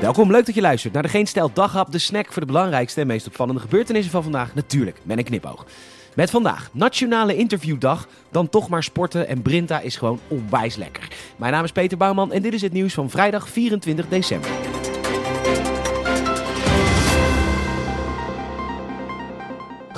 Welkom, leuk dat je luistert naar de Geen Stijl Daghap, de snack voor de belangrijkste en meest opvallende gebeurtenissen van vandaag. Natuurlijk, met een knipoog. Met vandaag Nationale Interviewdag, dan toch maar sporten en Brinta is gewoon onwijs lekker. Mijn naam is Peter Bouwman en dit is het nieuws van vrijdag 24 december.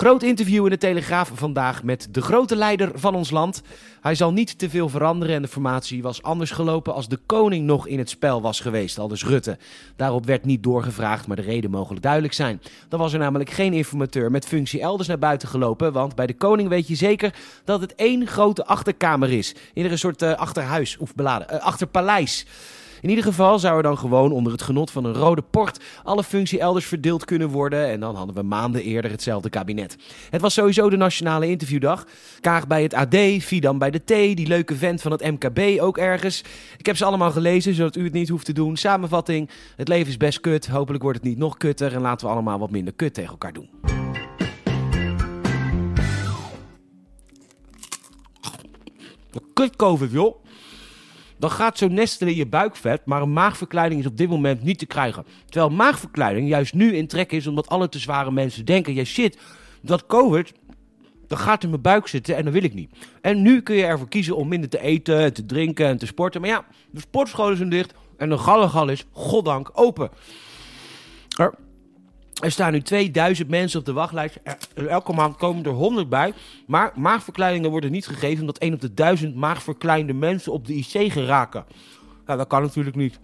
Groot interview in de Telegraaf vandaag met de grote leider van ons land. Hij zal niet te veel veranderen en de formatie was anders gelopen als de koning nog in het spel was geweest, al dus Rutte. Daarop werd niet doorgevraagd, maar de reden mogelijk duidelijk zijn. Dan was er namelijk geen informateur met functie elders naar buiten gelopen, want bij de koning weet je zeker dat het één grote achterkamer is. In een soort uh, achterhuis of beladen, uh, achterpaleis. In ieder geval zou er dan gewoon onder het genot van een rode port alle functie elders verdeeld kunnen worden. En dan hadden we maanden eerder hetzelfde kabinet. Het was sowieso de nationale interviewdag. Kaag bij het AD, Fidan bij de T, die leuke vent van het MKB ook ergens. Ik heb ze allemaal gelezen, zodat u het niet hoeft te doen. Samenvatting, het leven is best kut. Hopelijk wordt het niet nog kutter. En laten we allemaal wat minder kut tegen elkaar doen. Kut COVID, joh dan gaat zo nestelen je buikvet. Maar een maagverkleiding is op dit moment niet te krijgen. Terwijl maagverkleiding juist nu in trek is, omdat alle te zware mensen denken: ja shit, dat COVID, dat gaat in mijn buik zitten en dat wil ik niet. En nu kun je ervoor kiezen om minder te eten, te drinken en te sporten. Maar ja, de sportscholen zijn dicht en de gallengal is, goddank, open. Er er staan nu 2000 mensen op de wachtlijst. elke maand komen er 100 bij. Maar maagverkleiningen worden niet gegeven omdat 1 op de 1000 maagverkleinde mensen op de IC geraken. Nou, dat kan natuurlijk niet.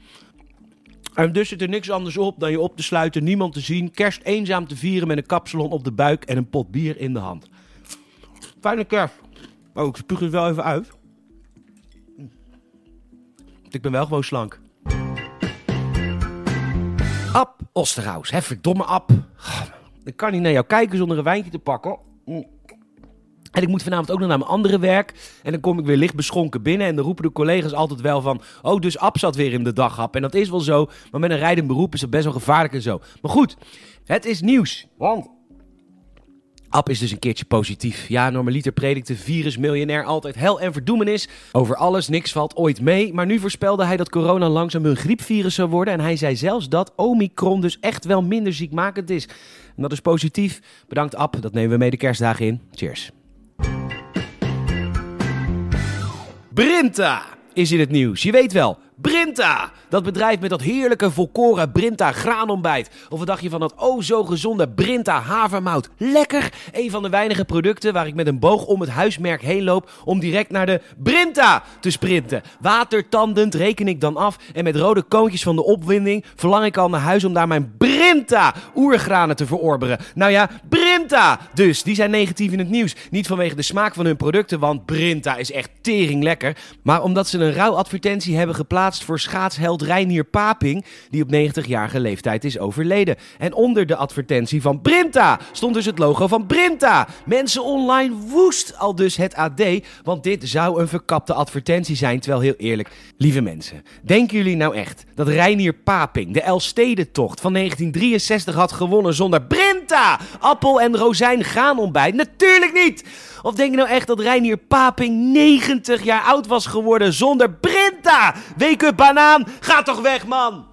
En dus zit er niks anders op dan je op te sluiten, niemand te zien, kerst eenzaam te vieren met een kapsalon op de buik en een pot bier in de hand. Fijne kerst. Oh, ik spuug het wel even uit. Ik ben wel gewoon slank. Osterhaus. Hè, verdomme Ab. Ik kan niet naar jou kijken zonder een wijntje te pakken. En ik moet vanavond ook nog naar mijn andere werk. En dan kom ik weer licht beschonken binnen. En dan roepen de collega's altijd wel van... Oh, dus Ab zat weer in de daghap. En dat is wel zo. Maar met een rijdend beroep is dat best wel gevaarlijk en zo. Maar goed, het is nieuws. Want App is dus een keertje positief. Ja, normaliter predikte virusmiljonair altijd hel en verdoemenis. Over alles, niks valt ooit mee. Maar nu voorspelde hij dat corona langzaam een griepvirus zou worden. En hij zei zelfs dat Omicron dus echt wel minder ziekmakend is. En dat is positief. Bedankt App, dat nemen we mee de kerstdagen in. Cheers. Brinta is in het nieuws. Je weet wel, Brinta! Dat bedrijf met dat heerlijke volkoren Brinta graanontbijt. Of wat dacht je van dat oh zo gezonde Brinta havermout? Lekker! Een van de weinige producten waar ik met een boog om het huismerk heen loop om direct naar de Brinta te sprinten. Watertandend reken ik dan af en met rode koontjes van de opwinding verlang ik al naar huis om daar mijn Brinta oergranen te verorberen. Nou ja, Brinta! Dus, die zijn negatief in het nieuws. Niet vanwege de smaak van hun producten, want Brinta is echt tering lekker. Maar omdat ze een rouwadvertentie hebben geplaatst voor schaatsheld Reinier Paping, die op 90-jarige leeftijd is overleden. En onder de advertentie van Brinta stond dus het logo van Brinta. Mensen online woest al dus het AD, want dit zou een verkapte advertentie zijn. Terwijl heel eerlijk, lieve mensen, denken jullie nou echt dat Reinier Paping de Elstedentocht van 1963 had gewonnen zonder Brinta? Appel en rozijn gaan ontbijt? Natuurlijk niet! Of denk je nou echt dat Reinier Paping 90 jaar oud was geworden zonder Brinta? Wake up banaan, ga toch weg man!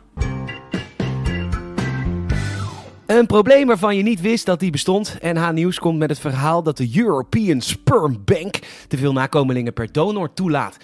Een probleem waarvan je niet wist dat die bestond. NH Nieuws komt met het verhaal dat de European Sperm Bank te veel nakomelingen per donor toelaat.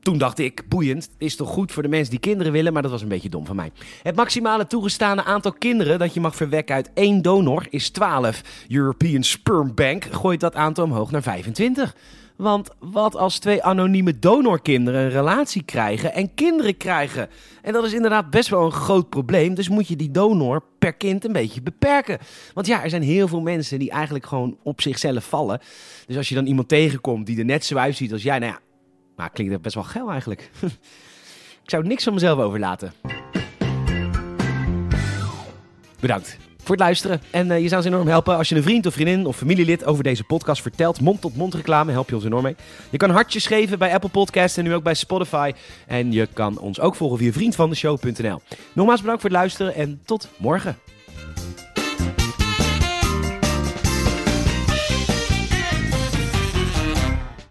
Toen dacht ik, boeiend, is toch goed voor de mensen die kinderen willen, maar dat was een beetje dom van mij. Het maximale toegestane aantal kinderen dat je mag verwekken uit één donor is 12. European Sperm Bank gooit dat aantal omhoog naar 25. Want wat als twee anonieme donorkinderen een relatie krijgen en kinderen krijgen? En dat is inderdaad best wel een groot probleem. Dus moet je die donor per kind een beetje beperken. Want ja, er zijn heel veel mensen die eigenlijk gewoon op zichzelf vallen. Dus als je dan iemand tegenkomt die er net zo uitziet als jij, nou ja, maar klinkt het best wel geil eigenlijk. ik zou niks van mezelf overlaten. Bedankt voor het luisteren. En uh, je zou ons enorm helpen als je een vriend of vriendin of familielid over deze podcast vertelt. Mond-tot-mond reclame help je ons enorm mee. Je kan hartjes geven bij Apple Podcasts en nu ook bij Spotify. En je kan ons ook volgen via vriendvandeshow.nl. Nogmaals bedankt voor het luisteren en tot morgen.